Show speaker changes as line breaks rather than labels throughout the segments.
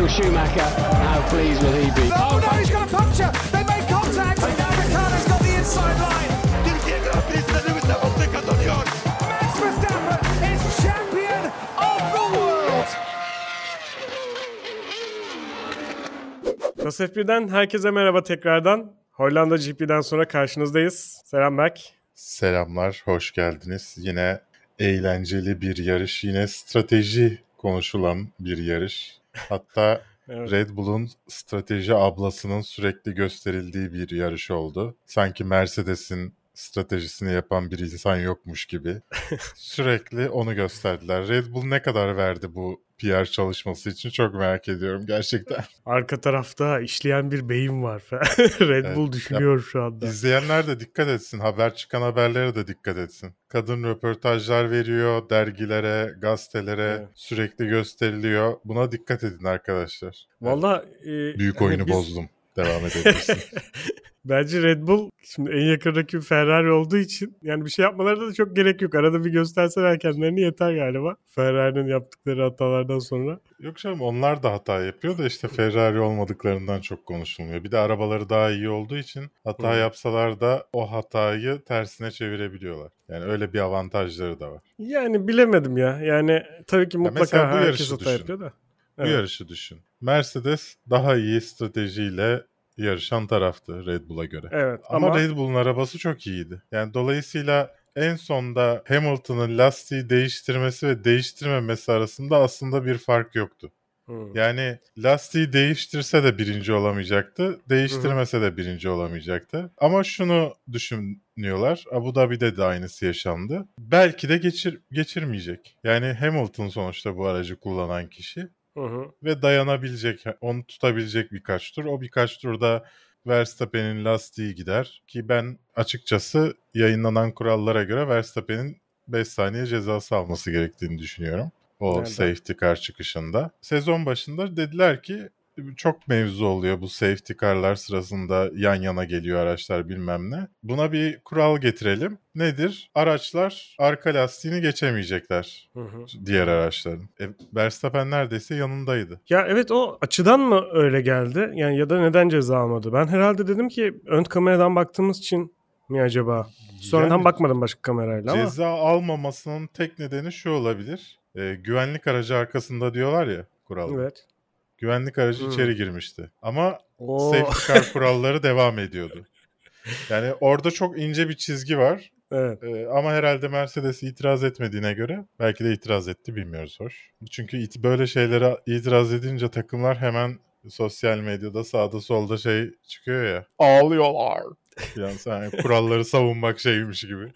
Michael Schumacher, how pleased will he be?
Oh no, he's got a puncture. They made contact. And now Ricciardo's got the inside line.
Türkiye Grand Prix'sinde Lewis Hamilton kazanıyor.
Max Verstappen is champion of the world.
Nasıl F1'den herkese merhaba tekrardan. Hollanda GP'den sonra karşınızdayız. Selam Berk.
Selamlar, hoş geldiniz. Yine eğlenceli bir yarış, yine strateji konuşulan bir yarış. Hatta
Evet.
Red Bull'un strateji ablasının sürekli gösterildiği bir yarış oldu. Sanki Mercedes'in stratejisini yapan bir insan yokmuş gibi. Sürekli onu gösterdiler. Red Bull ne kadar verdi bu PR çalışması için çok merak ediyorum gerçekten.
Arka tarafta işleyen bir beyin var. Red
Evet.
Bull düşünüyor şu anda.
İzleyenler de dikkat etsin. Haber çıkan haberlere de dikkat etsin. Kadın röportajlar veriyor dergilere, gazetelere
Evet.
sürekli gösteriliyor. Buna dikkat edin arkadaşlar.
Valla e,
Büyük
hani
oyunu
biz-
bozdum. Devam edebilirsin.
Bence Red Bull şimdi en yakın rakip Ferrari olduğu için yani bir şey yapmalarına da çok gerek yok. Arada bir gösterseler kendilerini yeter galiba. Ferrari'nin yaptıkları hatalardan sonra.
Yok canım onlar da hata yapıyor da işte Ferrari olmadıklarından çok konuşulmuyor. Bir de arabaları daha iyi olduğu için hata
Hı.
yapsalar da o hatayı tersine çevirebiliyorlar. Yani öyle bir avantajları da var.
Yani bilemedim ya. Yani tabii ki mutlaka
bu
herkes hata
düşün.
yapıyor da.
Bu
Evet.
yarışı düşün. Mercedes daha iyi stratejiyle yarışan taraftı Red Bull'a göre.
Evet
Ama,
ama,
Red Bull'un arabası çok iyiydi. Yani dolayısıyla en sonda Hamilton'ın lastiği değiştirmesi ve değiştirmemesi arasında aslında bir fark yoktu.
Hmm.
Yani lastiği değiştirse de birinci olamayacaktı, değiştirmese de birinci olamayacaktı. Ama şunu düşünüyorlar, Abu Dhabi'de de aynısı yaşandı. Belki de geçir, geçirmeyecek. Yani Hamilton sonuçta bu aracı kullanan kişi
Hı hı.
ve dayanabilecek, onu tutabilecek birkaç tur. O birkaç turda Verstappen'in lastiği gider ki ben açıkçası yayınlanan kurallara göre Verstappen'in 5 saniye cezası alması gerektiğini düşünüyorum. O
Nereden?
safety car çıkışında. Sezon başında dediler ki çok mevzu oluyor bu safety car'lar sırasında yan yana geliyor araçlar bilmem ne. Buna bir kural getirelim. Nedir? Araçlar arka lastiğini geçemeyecekler
Hı hı.
diğer araçların. E, Verstappen neredeyse yanındaydı.
Ya evet o açıdan mı öyle geldi? Yani ya da neden ceza almadı? Ben herhalde dedim ki ön kameradan baktığımız için mi acaba? Sonradan
Yani
bakmadım başka kamerayla ama.
Ceza almamasının tek nedeni şu olabilir. E, güvenlik aracı arkasında diyorlar ya kuralda.
Evet.
Güvenlik aracı
Hmm.
içeri girmişti. Ama
Oo.
safety car kuralları devam ediyordu. Yani orada çok ince bir çizgi var.
evet.
E, ama herhalde Mercedes itiraz etmediğine göre belki de itiraz etti bilmiyoruz hoş. Çünkü it- böyle şeylere itiraz edince takımlar hemen sosyal medyada sağda solda şey çıkıyor ya. Ağlıyorlar. Yani sen kuralları savunmak şeymiş gibi.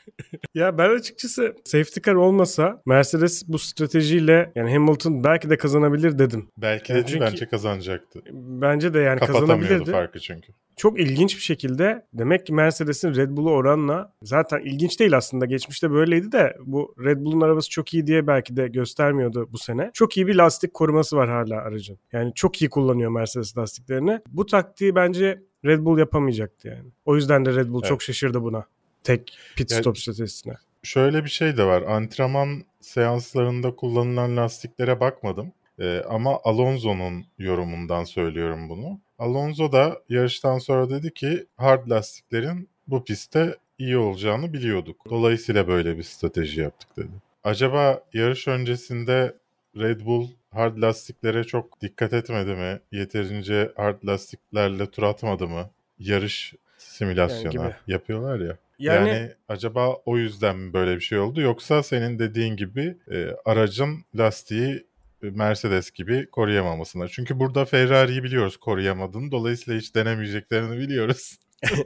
Ya ben açıkçası safety car olmasa Mercedes bu stratejiyle yani Hamilton belki de kazanabilir dedim.
Belki de
çünkü-
bence kazanacaktı.
Bence de yani kazanabilirdi.
farkı çünkü.
Çok ilginç bir şekilde demek ki Mercedes'in Red Bull'u oranla zaten ilginç değil aslında geçmişte böyleydi de bu Red Bull'un arabası çok iyi diye belki de göstermiyordu bu sene. Çok iyi bir lastik koruması var hala aracın. Yani çok iyi kullanıyor Mercedes lastiklerini. Bu taktiği bence Red Bull yapamayacaktı yani. O yüzden de Red Bull
Evet.
çok şaşırdı buna. Tek pit
Yani-
stop stratejisine.
Şöyle bir şey de var. Antrenman seanslarında kullanılan lastiklere bakmadım. Ee, ama Alonso'nun yorumundan söylüyorum bunu. Alonso da yarıştan sonra dedi ki hard lastiklerin bu pistte iyi olacağını biliyorduk. Dolayısıyla böyle bir strateji yaptık dedi. Acaba yarış öncesinde Red Bull hard lastiklere çok dikkat etmedi mi? Yeterince hard lastiklerle tur atmadı mı? Yarış simülasyonu
gibi.
yapıyorlar ya.
Yani,
Yani, acaba o yüzden mi böyle bir şey oldu yoksa senin dediğin gibi e, aracın lastiği e, Mercedes gibi koruyamamasına. Çünkü burada Ferrari'yi biliyoruz koruyamadığını. Dolayısıyla hiç denemeyeceklerini biliyoruz.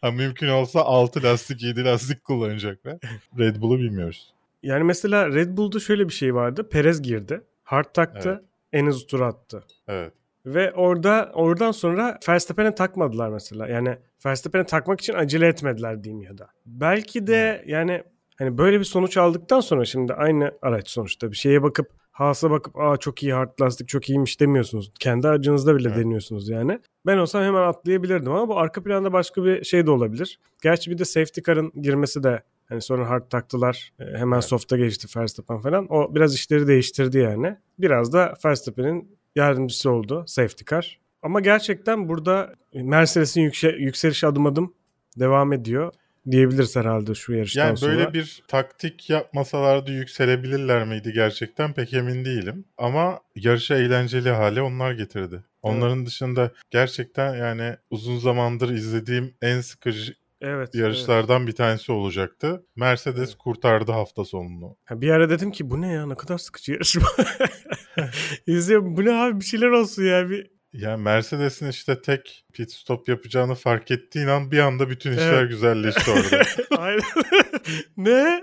ha, mümkün olsa 6 lastik 7 lastik kullanacaklar. Red Bull'u bilmiyoruz.
yani mesela Red Bull'da şöyle bir şey vardı. Perez girdi. Hard taktı.
Evet.
En hızlı tur attı.
Evet.
Ve orada oradan sonra Verstappen'e takmadılar mesela. Yani Verstappen'e takmak için acele etmediler diyeyim ya da. Belki de yani hani böyle bir sonuç aldıktan sonra şimdi aynı araç sonuçta bir şeye bakıp Haas'a bakıp aa çok iyi hard lastik çok iyiymiş demiyorsunuz. Kendi aracınızda bile
Evet.
deniyorsunuz yani. Ben olsam hemen atlayabilirdim ama bu arka planda başka bir şey de olabilir. Gerçi bir de safety car'ın girmesi de hani sonra hard taktılar. e, Hemen
Evet.
soft'a geçti Verstappen falan. O biraz işleri değiştirdi yani. Biraz da Verstappen'in yardımcısı oldu safety car. Ama gerçekten burada Mercedes'in yükse- yükseliş adım adım devam ediyor diyebiliriz herhalde şu yarıştan
Yani
sonra.
böyle bir taktik yapmasalardı yükselebilirler miydi gerçekten pek emin değilim. Ama yarışı eğlenceli hale onlar getirdi. Onların dışında gerçekten yani uzun zamandır izlediğim en sıkıcı
evet, evet.
yarışlardan bir tanesi olacaktı. Mercedes kurtardı hafta sonunu.
Ha, Bir ara dedim ki bu ne ya ne kadar sıkıcı yarışma. İzliyorum bu ne abi bir şeyler olsun ya. Bir...
Yani Mercedes'in işte tek pit stop yapacağını fark ettiğin an bir anda bütün işler
Evet.
güzelleşti orada.
Aynen. ne?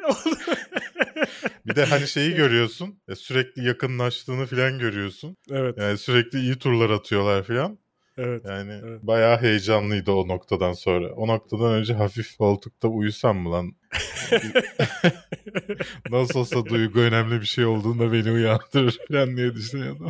bir de hani şeyi görüyorsun. e, Sürekli yakınlaştığını falan görüyorsun.
evet.
Yani sürekli iyi turlar atıyorlar falan.
Evet.
Yani
Evet.
bayağı heyecanlıydı o noktadan sonra. O noktadan önce hafif koltukta uyusam mı lan? Nasıl olsa duygu önemli bir şey olduğunda beni uyandırır falan diye düşünüyordum.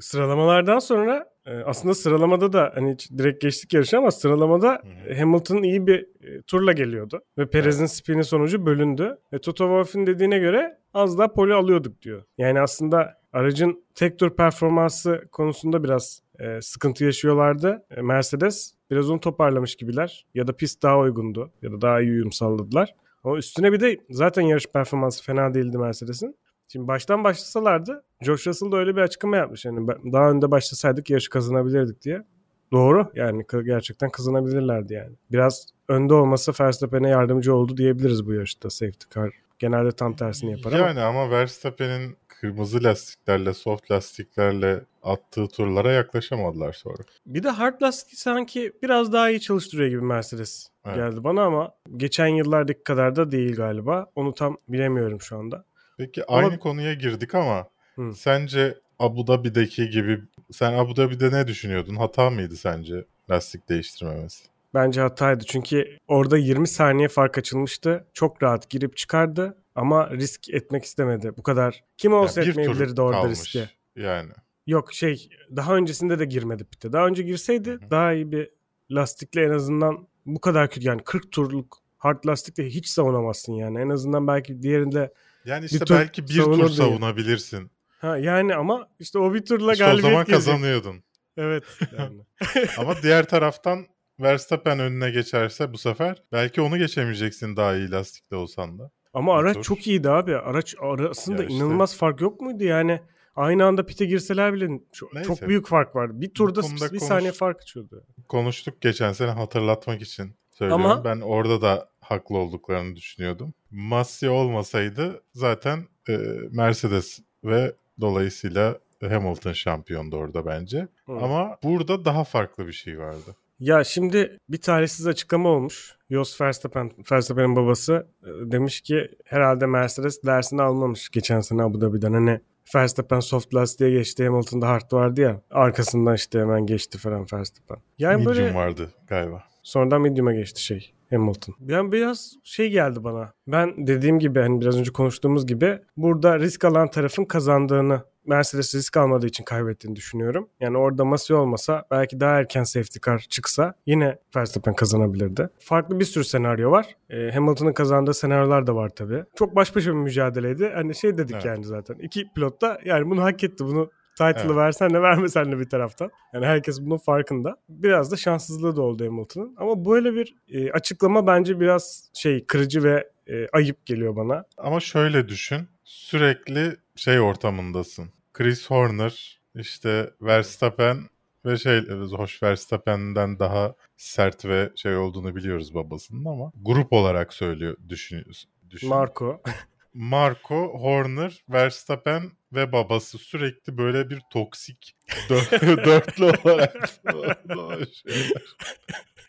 Sıralamalardan sonra e, aslında sıralamada da hani direkt geçtik yarışı ama sıralamada. Hamilton iyi bir e, turla geliyordu. Ve Perez'in spini sonucu bölündü. Ve Toto Wolff'in dediğine göre az daha poli alıyorduk diyor. Yani aslında aracın tek tur performansı konusunda biraz e, sıkıntı yaşıyorlardı. E, Mercedes biraz onu toparlamış gibiler. Ya da pist daha uygundu. Ya da daha iyi uyum sağladılar. Ama üstüne bir de zaten yarış performansı fena değildi Mercedes'in. Şimdi baştan başlasalardı George Russell da öyle bir açıklama yapmış. Yani daha önde başlasaydık yarışı kazanabilirdik diye. Doğru yani gerçekten kazanabilirlerdi yani. Biraz önde olması Verstappen'e yardımcı oldu diyebiliriz bu yarışta safety car. Genelde tam tersini yapar ama.
Yani ama Verstappen'in kırmızı lastiklerle, soft lastiklerle attığı turlara yaklaşamadılar sonra.
Bir de hard lastik sanki biraz daha iyi çalıştırıyor gibi Mercedes
Evet.
geldi bana ama geçen yıllardaki kadar da değil galiba. Onu tam bilemiyorum şu anda.
Peki
Ama-
aynı konuya girdik ama
Hı.
sence Abu Dhabi'deki gibi sen Abu Dhabi'de ne düşünüyordun? Hata mıydı sence lastik değiştirmemesi?
Bence hataydı. Çünkü orada 20 saniye fark açılmıştı. Çok rahat girip çıkardı ama risk etmek istemedi. Bu kadar. Kim olsa
Yani bir
etmeyebilirdi orada
kalmış.
riski.
Yani.
Yok şey daha öncesinde de girmedi pitte. Daha önce girseydi
Hı hı.
daha iyi bir lastikle en azından bu kadar kötü yani 40 turluk hard lastikle hiç savunamazsın yani. En azından belki diğerinde
Yani işte
tur
belki bir tur
diye.
savunabilirsin.
ha yani ama işte o bir turla
İşte o
galibiyet
zaman
gelecek.
kazanıyordun.
Evet. Yani.
Ama diğer taraftan Verstappen önüne geçerse bu sefer belki onu geçemeyeceksin daha iyi lastikle olsan da.
Ama araç çok iyiydi abi. Araç arasında
Ya işte.
inanılmaz fark yok muydu yani? Aynı anda pite girseler bile çok,
Neyse.
çok büyük fark vardı. Bir turda bir
konuş-
saniye fark açıyordu.
Konuştuk geçen sene hatırlatmak için söylüyorum.
Ama-
Ben orada da haklı olduklarını düşünüyordum. Masi olmasaydı zaten e, Mercedes ve dolayısıyla Hamilton şampiyondu orada bence.
Hı.
Ama burada daha farklı bir şey vardı.
Ya şimdi bir talihsiz açıklama olmuş. Jos Verstappen, Verstappen'in babası e, demiş ki herhalde Mercedes dersini almamış geçen sene Abu Dhabi'den. Hani Verstappen soft lastiğe geçti Hamilton'da hard vardı ya. Arkasından işte hemen geçti falan Verstappen. Yani
Medium
böyle
vardı galiba.
Sonradan medium'a geçti şey Hamilton. Yani biraz şey geldi bana. Ben dediğim gibi hani biraz önce konuştuğumuz gibi burada risk alan tarafın kazandığını Mercedes risk almadığı için kaybettiğini düşünüyorum. Yani orada Masi olmasa belki daha erken safety car çıksa yine Verstappen kazanabilirdi. Farklı bir sürü senaryo var. Ee, Hamilton'ın kazandığı senaryolar da var tabii. Çok baş başa bir mücadeleydi. Hani şey dedik
Evet.
yani zaten. İki pilot da yani bunu hak etti. Bunu title'ı
Evet.
versen de vermesen de bir taraftan. Yani herkes bunun farkında. Biraz da şanssızlığı da oldu Hamilton'ın. Ama böyle bir e, açıklama bence biraz şey kırıcı ve e, ayıp geliyor bana.
Ama şöyle düşün. Sürekli şey ortamındasın. Chris Horner, işte Verstappen ve şey hoş Verstappen'den daha sert ve şey olduğunu biliyoruz babasının ama grup olarak söylüyor düşünüyorsun. Düşün.
Marco.
Marco, Horner, Verstappen ve babası sürekli böyle bir toksik dö- dörtlü olarak.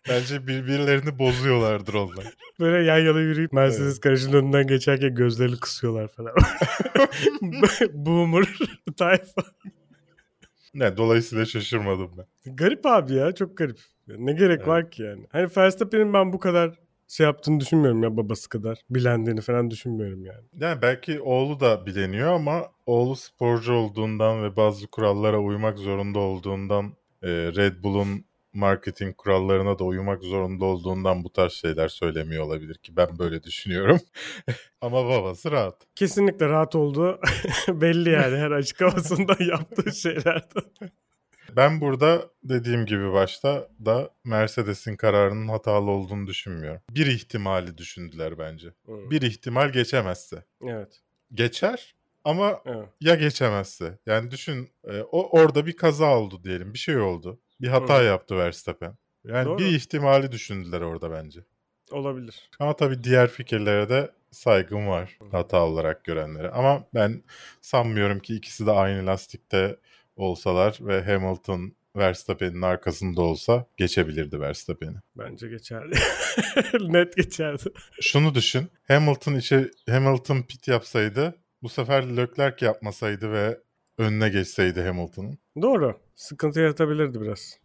Bence birbirlerini bozuyorlardır onlar.
Böyle yan yana yürüyüp Mercedes garajının önünden geçerken gözlerini kısıyorlar falan. Boomer tayfa.
Ne dolayısıyla şaşırmadım ben.
Garip abi ya çok garip. Ne gerek
Evet.
var ki yani. Hani Verstappen'in ben bu kadar şey yaptığını düşünmüyorum ya babası kadar. Bilendiğini falan düşünmüyorum yani.
Yani belki oğlu da bileniyor ama oğlu sporcu olduğundan ve bazı kurallara uymak zorunda olduğundan e, Red Bull'un marketing kurallarına da uymak zorunda olduğundan bu tarz şeyler söylemiyor olabilir ki ben böyle düşünüyorum. Ama babası rahat.
Kesinlikle rahat olduğu belli yani her açık havasında yaptığı şeylerden.
Ben burada dediğim gibi başta da Mercedes'in kararının hatalı olduğunu düşünmüyorum. Bir ihtimali düşündüler bence. Bir ihtimal geçemezse.
Evet.
Geçer ama
evet.
ya geçemezse. Yani düşün e, o orada bir kaza oldu diyelim. Bir şey oldu. Bir hata
Hı.
yaptı Verstappen. Yani
Doğru.
bir ihtimali düşündüler orada bence.
Olabilir.
Ama tabii diğer fikirlere de saygım var hata olarak görenlere. Ama ben sanmıyorum ki ikisi de aynı lastikte olsalar ve Hamilton Verstappen'in arkasında olsa geçebilirdi Verstappen'i.
Bence geçerdi. Net geçerdi.
Şunu düşün. Hamilton içi Hamilton pit yapsaydı bu sefer Leclerc yapmasaydı ve önüne geçseydi Hamilton'ın.
Doğru. Sıkıntı yaratabilirdi biraz.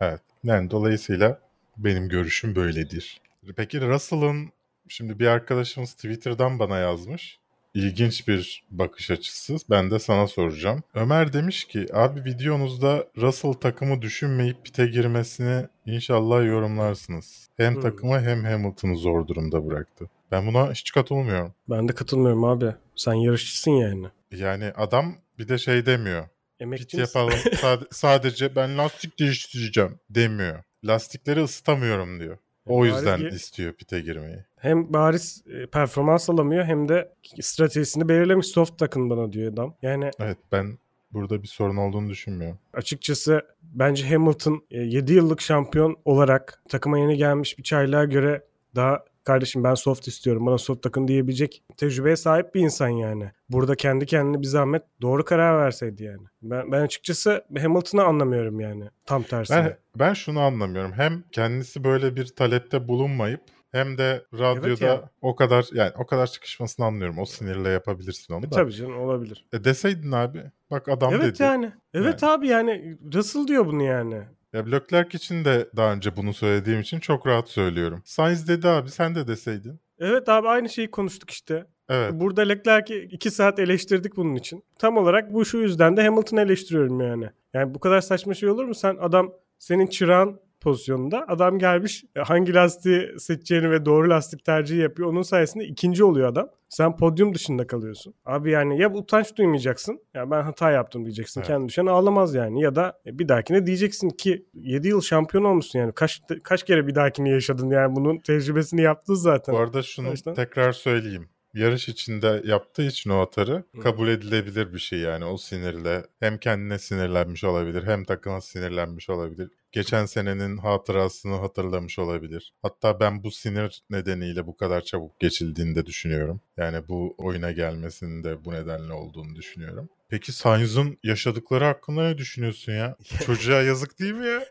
Evet. Yani dolayısıyla benim görüşüm böyledir. Peki Russell'ın şimdi bir arkadaşımız Twitter'dan bana yazmış. İlginç bir bakış açısı. Ben de sana soracağım. Ömer demiş ki abi videonuzda Russell takımı düşünmeyip pite girmesini inşallah yorumlarsınız. Hem
Hmm.
takımı hem Hamilton'ı zor durumda bıraktı. Ben buna hiç katılmıyorum.
Ben de katılmıyorum abi. Sen yarışçısın yani.
Yani adam bir de şey demiyor.
Emekçi
yapalım sade- sadece ben lastik değiştireceğim demiyor. Lastikleri ısıtamıyorum diyor. O
Bariz
yüzden
bir-
istiyor pite girmeyi.
Hem bariz e, performans alamıyor hem de stratejisini belirlemiş soft takın bana diyor adam. Yani
Evet ben burada bir sorun olduğunu düşünmüyorum.
açıkçası bence Hamilton 7 yıllık şampiyon olarak takıma yeni gelmiş bir çaylığa göre daha kardeşim ben soft istiyorum bana soft takın diyebilecek tecrübeye sahip bir insan yani. Burada kendi kendine bir zahmet doğru karar verseydi yani. Ben, ben açıkçası Hamilton'ı anlamıyorum yani tam tersine.
Ben ben şunu anlamıyorum. Hem kendisi böyle bir talepte bulunmayıp hem de radyoda
ya.
o kadar yani o kadar çıkışmasını anlıyorum. O sinirle yapabilirsin onu
E,
da.
tabii canım olabilir.
E deseydin abi. Bak adam
evet
dedi.
yani. Evet abi yani Russell diyor bunu yani.
Ya Leclerc için de daha önce bunu söylediğim için çok rahat söylüyorum. Sainz dedi abi sen de deseydin.
Evet abi aynı şeyi konuştuk işte.
Evet.
Burada Leclerc'i 2 saat eleştirdik bunun için. Tam olarak bu şu yüzden de Hamilton'ı eleştiriyorum yani. Yani bu kadar saçma şey olur mu? Sen adam senin çırağın pozisyonunda adam gelmiş e, hangi lastiği seçeceğini ve doğru lastik tercihi yapıyor. Onun sayesinde ikinci oluyor adam. Sen podyum dışında kalıyorsun. Abi yani ya utanç duymayacaksın. Ya ben hata yaptım diyeceksin.
Evet.
Kendi düşen ağlamaz yani. Ya da bir dahakine diyeceksin ki 7 yıl şampiyon olmuşsun yani. Kaç kaç kere bir dahakini yaşadın yani bunun tecrübesini yaptın zaten.
Bu arada şunu
yüzden-
tekrar söyleyeyim. Yarış içinde yaptığı için o atarı
Hı.
kabul edilebilir bir şey yani o sinirle. Hem kendine sinirlenmiş olabilir hem takıma sinirlenmiş olabilir. Geçen senenin hatırasını hatırlamış olabilir. Hatta ben bu sinir nedeniyle bu kadar çabuk geçildiğini de düşünüyorum. Yani bu oyuna gelmesinin de bu nedenle olduğunu düşünüyorum. Peki Sainz'ın yaşadıkları hakkında ne düşünüyorsun ya? Çocuğa yazık değil mi ya?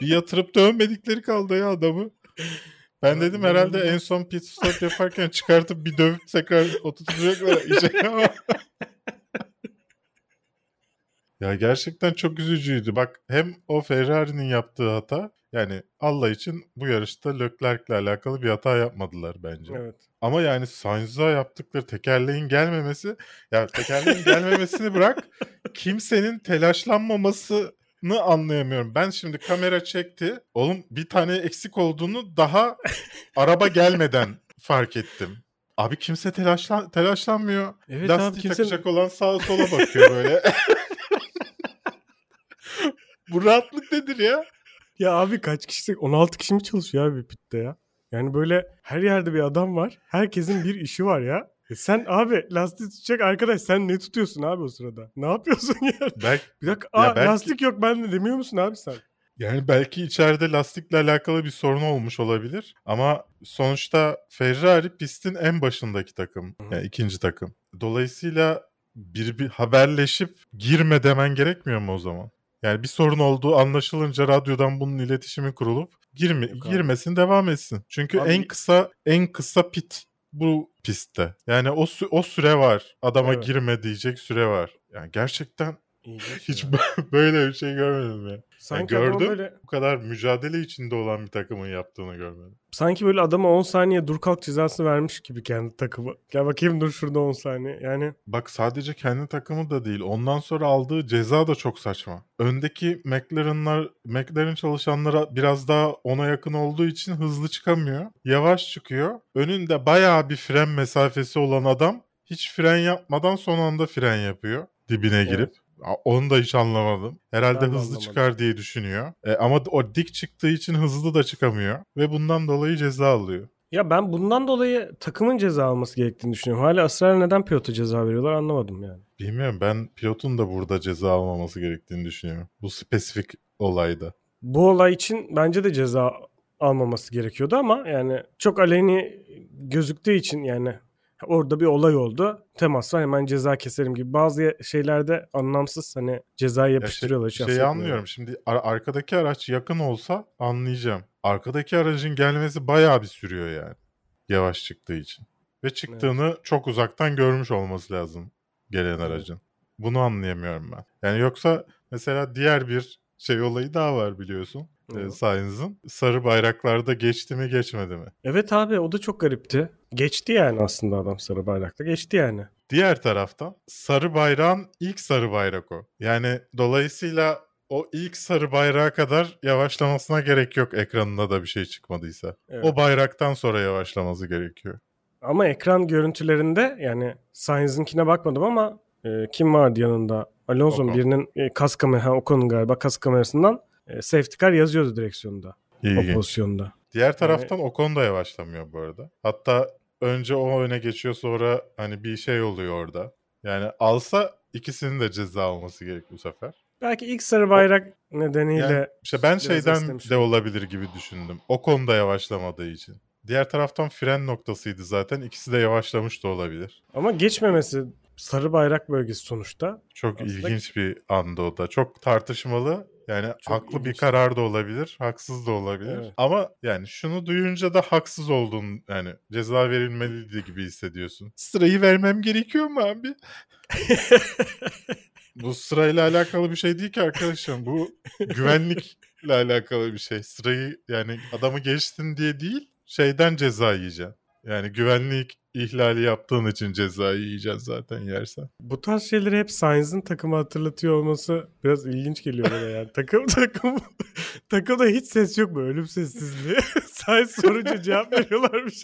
bir yatırıp dövmedikleri kaldı ya adamı. Ben dedim herhalde en son pit stop yaparken çıkartıp bir dövüp tekrar oturtacaklar işe ama. ya gerçekten çok üzücüydü. Bak hem o Ferrari'nin yaptığı hata yani Allah için bu yarışta Leclerc'le alakalı bir hata yapmadılar bence.
Evet.
Ama yani Sainz'a yaptıkları tekerleğin gelmemesi ya tekerleğin gelmemesini bırak kimsenin telaşlanmamasını anlayamıyorum. Ben şimdi kamera çekti. Oğlum bir tane eksik olduğunu daha araba gelmeden fark ettim. Abi kimse telaşlan telaşlanmıyor.
Evet abi,
Lastiği
kimse-
takacak olan sağa sola bakıyor böyle. Bu rahatlık nedir ya?
Ya abi kaç kişi 16 kişi mi çalışıyor abi pitte ya? Yani böyle her yerde bir adam var. Herkesin bir işi var ya. E sen abi lastik tutacak arkadaş sen ne tutuyorsun abi o sırada? Ne yapıyorsun ya?
Belki,
Bir dakika
Ya
aa,
belki-
lastik yok bende demiyor musun abi sen?
Yani belki içeride lastikle alakalı bir sorun olmuş olabilir. Ama sonuçta Ferrari pistin en başındaki takım.
Hı.
Yani ikinci takım. Dolayısıyla bir, bir haberleşip girme demen gerekmiyor mu o zaman? Yani bir sorun olduğu anlaşılınca radyodan bunun iletişimi kurulup girme, girmesin devam etsin. Çünkü
Abi-
en kısa en kısa pit bu pistte. Yani o sü- o süre var. Adama
Evet.
girme diyecek süre var. Yani gerçekten
İlginç
Hiç
ya.
böyle bir şey görmedim ya.
sanki
Yani gördüm.
böyle
Bu kadar mücadele içinde olan bir takımın yaptığını görmedim.
sanki böyle adama 10 saniye dur kalk cezası vermiş gibi kendi takımı. Gel bakayım dur şurada 10 saniye. Yani
Bak sadece kendi takımı da değil. Ondan sonra aldığı ceza da çok saçma. Öndeki McLaren'lar, McLaren çalışanlara biraz daha ona yakın olduğu için hızlı çıkamıyor. Yavaş çıkıyor. Önünde bayağı bir fren mesafesi olan adam hiç fren yapmadan son anda fren yapıyor. Dibine girip. A- Onu da hiç anlamadım. Herhalde
Ben
hızlı
anlamadım.
çıkar diye düşünüyor. E, ama o dik çıktığı için hızlı da çıkamıyor. Ve bundan dolayı ceza alıyor.
ya ben bundan dolayı takımın ceza alması gerektiğini düşünüyorum. Hala ısrarla neden pilota ceza veriyorlar anlamadım yani.
Bilmiyorum ben pilotun da burada ceza almaması gerektiğini düşünüyorum. Bu spesifik olayda.
Bu olay için bence de ceza almaması gerekiyordu ama yani çok aleni gözüktüğü için yani orada bir olay oldu. Temas var hemen ceza keserim gibi. Bazı şeylerde anlamsız hani cezayı
Ya
yapıştırıyorlar. hiç
Şeyi
affetmiyorlar.
anlıyorum. Şimdi ar- arkadaki araç yakın olsa anlayacağım. Arkadaki aracın gelmesi bayağı bir sürüyor yani. Yavaş çıktığı için. Ve çıktığını çok uzaktan görmüş olması lazım gelen aracın. Bunu anlayamıyorum ben. Yani yoksa mesela diğer bir şey olayı daha var biliyorsun. E. Sainz'ın. Sarı bayraklarda geçti mi geçmedi mi?
Evet abi o da çok garipti. Geçti yani aslında adam sarı bayrakta. Geçti yani.
Diğer taraftan sarı bayrağın ilk sarı bayrak o. Yani dolayısıyla o ilk sarı bayrağa kadar yavaşlamasına gerek yok ekranında da bir şey çıkmadıysa.
Evet.
O bayraktan sonra yavaşlaması gerekiyor.
Ama ekran görüntülerinde yani Sainz'inkine bakmadım ama e, kim vardı yanında? Alonso'nun birinin e, kas kamera, ha, Ocon'un galiba kas kamerasından e, safety car yazıyordu direksiyonda. O
İlginç.
pozisyonda.
Diğer taraftan Ocon da yavaşlamıyor bu arada. Hatta önce o öne geçiyor sonra hani bir şey oluyor orada. Yani alsa ikisinin de ceza alması gerek bu sefer.
Belki ilk sarı bayrak nedeniyle
Yani işte ben şeyden
istemiş.
de olabilir gibi düşündüm. Ocon da yavaşlamadığı için. Diğer taraftan fren noktasıydı zaten. İkisi de yavaşlamış da olabilir.
ama geçmemesi sarı bayrak bölgesi sonuçta.
Çok
Aslında-
ilginç bir andı o da. Çok tartışmalı. Yani
Çok
haklı bir
ilginç.
karar da olabilir, haksız da olabilir.
Evet.
Ama yani şunu duyunca da haksız olduğun yani ceza verilmeliydi gibi hissediyorsun. Sırayı vermem gerekiyor mu abi? Bu sırayla alakalı bir şey değil ki arkadaşım. Bu güvenlikle alakalı bir şey. Sırayı yani adamı geçtin diye değil, şeyden ceza yiyeceksin. Yani güvenlik ihlali yaptığın için cezayı yiyeceksin zaten yersen.
Bu tarz şeyleri hep Sainz'in takımı hatırlatıyor olması biraz ilginç geliyor bana yani. Takım takım takımda hiç ses yok mu? Ölüm sessizliği. Sainz sorunca cevap veriyorlarmış.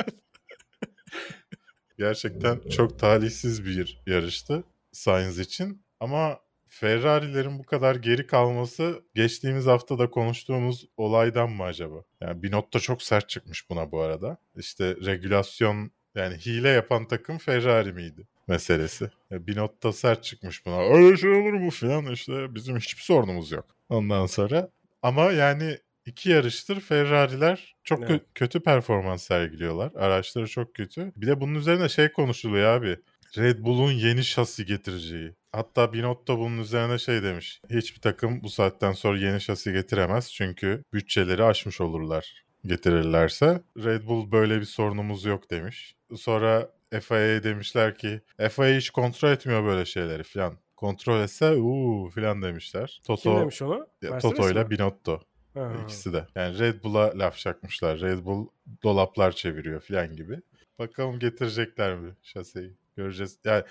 Gerçekten çok talihsiz bir yarıştı Sainz için. Ama Ferrari'lerin bu kadar geri kalması geçtiğimiz hafta da konuştuğumuz olaydan mı acaba? Yani Binotto çok sert çıkmış buna bu arada. İşte regülasyon yani hile yapan takım Ferrari miydi meselesi. Ya Binotto sert çıkmış buna. Öyle şey olur mu falan işte bizim hiçbir sorunumuz yok. Ondan sonra ama yani iki yarıştır Ferrari'ler çok kö-
Evet.
kötü performans sergiliyorlar. Araçları çok kötü. Bir de bunun üzerine şey konuşuluyor abi. Red Bull'un yeni şasi getireceği. Hatta Binotto bunun üzerine şey demiş. Hiçbir takım bu saatten sonra yeni şasi getiremez. Çünkü bütçeleri aşmış olurlar getirirlerse. Red Bull böyle bir sorunumuz yok demiş. Sonra FIA'ya demişler ki FIA hiç kontrol etmiyor böyle şeyleri falan. Kontrol etse uuu falan demişler.
Kim
Toto,
demiş onu? Mercedes
Toto ile? Binotto.
Ha.
İkisi de. Yani Red Bull'a laf çakmışlar. Red Bull dolaplar çeviriyor falan gibi. Bakalım getirecekler mi şaseyi? Göreceğiz. Yani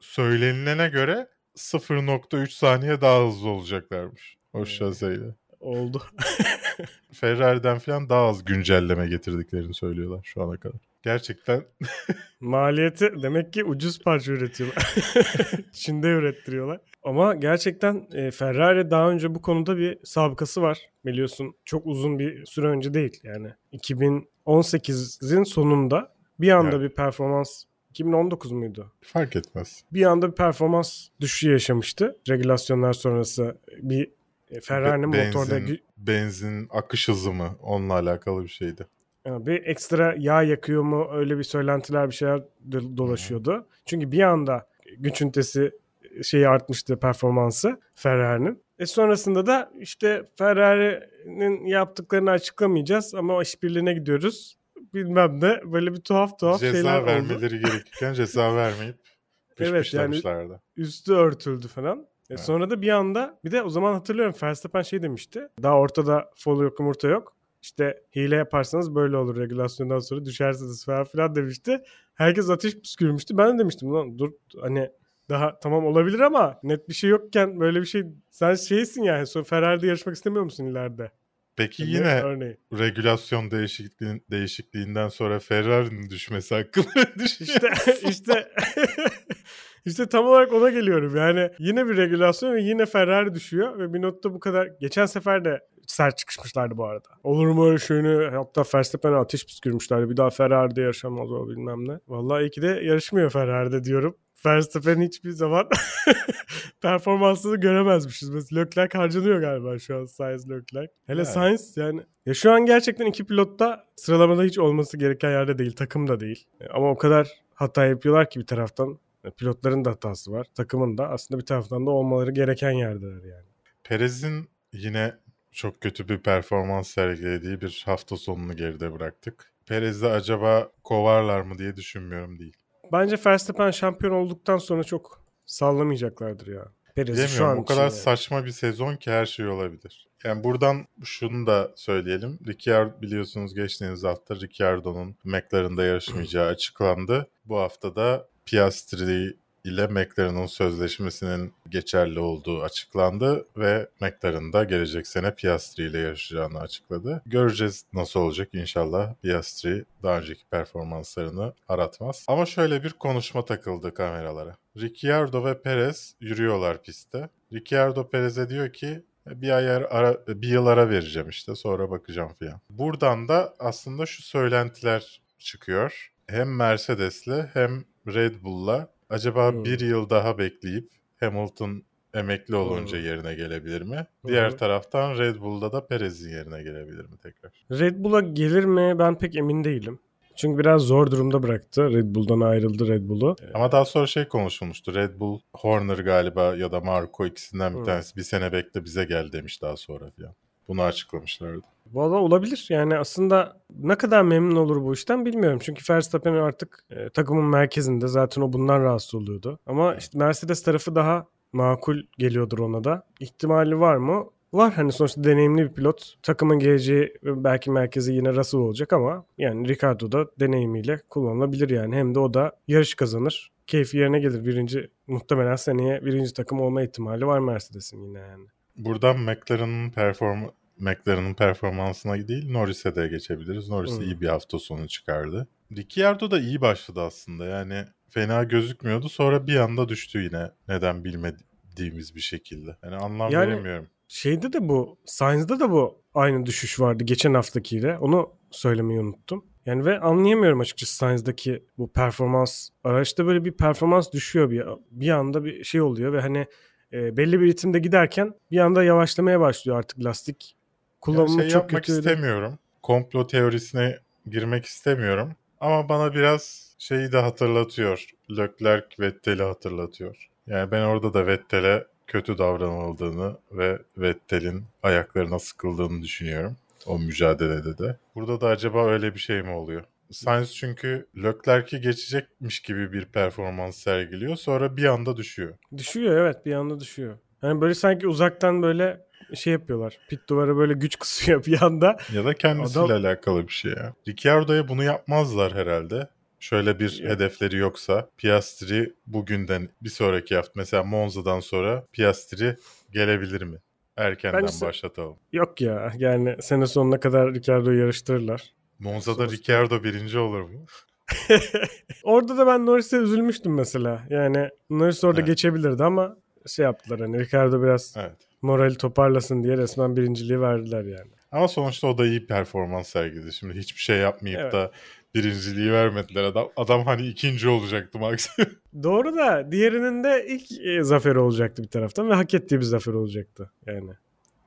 söylenilene göre 0.3 saniye daha hızlı olacaklarmış. O
Evet.
şaseyle.
Oldu.
Ferrari'den falan daha az güncelleme getirdiklerini söylüyorlar şu ana kadar. Gerçekten
Maliyeti demek ki ucuz parça üretiyorlar. Çin'de ürettiriyorlar. Ama gerçekten e, Ferrari daha önce bu konuda bir sabıkası var. Biliyorsun çok uzun bir süre önce değil. Yani 2018'in sonunda bir anda
Evet.
bir performans 2019 muydu?
fark etmez.
Bir anda bir performans düşüşü yaşamıştı. Regülasyonlar sonrası bir e, Ferrari'nin
Be-
motorda
benzin,
gü-
benzin akış hızı mı? Onunla alakalı bir şeydi.
Yani bir ekstra yağ yakıyor mu öyle bir söylentiler bir şeyler do- dolaşıyordu. Çünkü bir anda güç ünitesi şeyi artmıştı performansı Ferrari'nin. E sonrasında da işte Ferrari'nin yaptıklarını açıklamayacağız ama işbirliğine gidiyoruz. Bilmem ne böyle bir tuhaf tuhaf şeyler
ceza
oldu.
vermeleri gerekirken ceza vermeyip
Evet, yani-. Üstü örtüldü falan. E sonra da bir anda bir de o zaman hatırlıyorum Verstappen şey demişti. Daha ortada fol yok yumurta yok. İşte hile yaparsanız böyle olur regülasyondan sonra düşersiniz falan filan demişti. Herkes ateş püskürmüştü. Ben de demiştim lan dur hani daha tamam olabilir ama net bir şey yokken böyle bir şey sen şeysin yani sonra Ferrari'de yarışmak istemiyor musun ileride?
Peki
Yani
yine
örneğin.
regülasyon değişikliğin, değişikliğinden sonra Ferrari'nin düşmesi hakkında düşünüyorsun?
İşte işte işte tam olarak ona geliyorum. Yani yine bir regülasyon ve yine Ferrari düşüyor ve bir notta bu kadar geçen sefer de sert çıkışmışlardı bu arada. Olur mu öyle şeyini hatta Verstappen'e ateş püskürmüşlerdi. Bir daha Ferrari'de yaşamaz o bilmem ne. Vallahi iyi ki de yarışmıyor Ferrari'de diyorum. Verstappen hiçbir zaman performansını göremezmişiz. Mesela Leclerc harcanıyor galiba şu an Sainz Leclerc. Hele
Yani.
Sainz yani ya şu an gerçekten iki pilot da sıralamada hiç olması gereken yerde değil. Takım da değil. Ama o kadar hata yapıyorlar ki bir taraftan. E, Pilotların da hatası var. Takımın da aslında bir taraftan da olmaları gereken yerdeler yani.
Perez'in yine çok kötü bir performans sergilediği bir hafta sonunu geride bıraktık. Perez'i acaba kovarlar mı diye düşünmüyorum değil.
Bence Verstappen şampiyon olduktan sonra çok sallamayacaklardır ya. Perez'i şu an
o kadar
için yani.
saçma bir sezon ki her şey olabilir. Yani buradan şunu da söyleyelim. Ricciardo biliyorsunuz geçtiğimiz hafta Ricciardo'nun McLaren'da yarışmayacağı açıklandı. Bu hafta da Piastri ile McLaren'ın sözleşmesinin geçerli olduğu açıklandı ve McLaren da gelecek sene Piastri ile yarışacağını açıkladı. Göreceğiz nasıl olacak inşallah Piastri daha önceki performanslarını aratmaz. Ama şöyle bir konuşma takıldı kameralara. Ricciardo ve Perez yürüyorlar pistte. Ricciardo Perez'e diyor ki bir ay ara, bir yıl ara vereceğim işte sonra bakacağım filan. Buradan da aslında şu söylentiler çıkıyor. Hem Mercedes'le hem Red Bull'la acaba
Hmm.
bir yıl daha bekleyip Hamilton emekli olunca
Hmm.
yerine gelebilir mi?
Hı
Diğer taraftan Red Bull'da da Perez'in yerine gelebilir mi tekrar?
Red Bull'a gelir mi ben pek emin değilim. Çünkü biraz zor durumda bıraktı. Red Bull'dan ayrıldı Red Bull'u.
Ama daha sonra şey konuşulmuştu. Red Bull, Horner galiba ya da Marco ikisinden bir
Hı.
tanesi bir sene bekle bize gel demiş daha sonra filan. Bunu açıklamışlardı.
Valla olabilir. Yani aslında ne kadar memnun olur bu işten bilmiyorum. Çünkü Verstappen artık e, takımın merkezinde. Zaten o bundan rahatsız oluyordu. Ama işte Mercedes tarafı daha makul geliyordur ona da. İhtimali var mı? Var hani sonuçta deneyimli bir pilot. Takımın geleceği belki merkezi yine Russell olacak ama yani Ricardo da deneyimiyle kullanılabilir yani. Hem de o da yarış kazanır. Keyfi yerine gelir. Birinci muhtemelen seneye birinci takım olma ihtimali var Mercedes'in yine yani.
Buradan McLaren'ın perform McLaren'ın performansına değil Norris'e de geçebiliriz. Norris
Hmm.
iyi bir hafta sonu çıkardı. Ricciardo da iyi başladı aslında. Yani fena gözükmüyordu. Sonra bir anda düştü yine. Neden bilmediğimiz bir şekilde. Yani anlam
Yani-
veremiyorum.
Şeyde de bu, Sainz'da da bu aynı düşüş vardı geçen haftakiyle. Onu söylemeyi unuttum. Yani ve anlayamıyorum açıkçası Sainz'daki bu performans. Araçta böyle bir performans düşüyor bir, bir anda bir şey oluyor ve hani e, belli bir ritimde giderken bir anda yavaşlamaya başlıyor artık lastik. Kullanımı
şey
çok
yapmak
kötü.
istemiyorum. Komplo teorisine girmek istemiyorum. Ama bana biraz şeyi de hatırlatıyor. Leclerc Vettel'i hatırlatıyor. Yani ben orada da Vettel'e kötü davranıldığını ve Vettel'in ayaklarına sıkıldığını düşünüyorum. O mücadelede de. Burada da acaba öyle bir şey mi oluyor? Sainz çünkü Leclerc'i geçecekmiş gibi bir performans sergiliyor. Sonra bir anda düşüyor.
Düşüyor evet bir anda düşüyor. Yani böyle sanki uzaktan böyle şey yapıyorlar. Pit duvara böyle güç kısıyor bir anda.
Ya da kendisiyle
Adam-
alakalı bir şey ya. Ricciardo'ya bunu yapmazlar herhalde. Şöyle bir
Yok.
hedefleri yoksa Piastri bugünden bir sonraki hafta mesela Monza'dan sonra Piastri gelebilir mi? Erkenden
Bence-
başlatalım.
Yok ya yani sene sonuna kadar Ricardo'yu yarıştırırlar.
Monza'da
Sonuçta-
Ricciardo birinci olur mu?
Orada da ben Norris'e üzülmüştüm mesela. Yani Norris orada
Evet.
geçebilirdi ama şey yaptılar hani Ricardo biraz
Evet.
morali toparlasın diye resmen birinciliği verdiler yani.
Ama sonuçta o da iyi performans sergiledi. Şimdi hiçbir şey yapmayıp
Evet.
da birinciliği vermediler. Adam adam hani ikinci olacaktı maksimum.
Doğru da diğerinin de ilk e, zaferi olacaktı bir taraftan ve hak ettiği bir zafer olacaktı yani.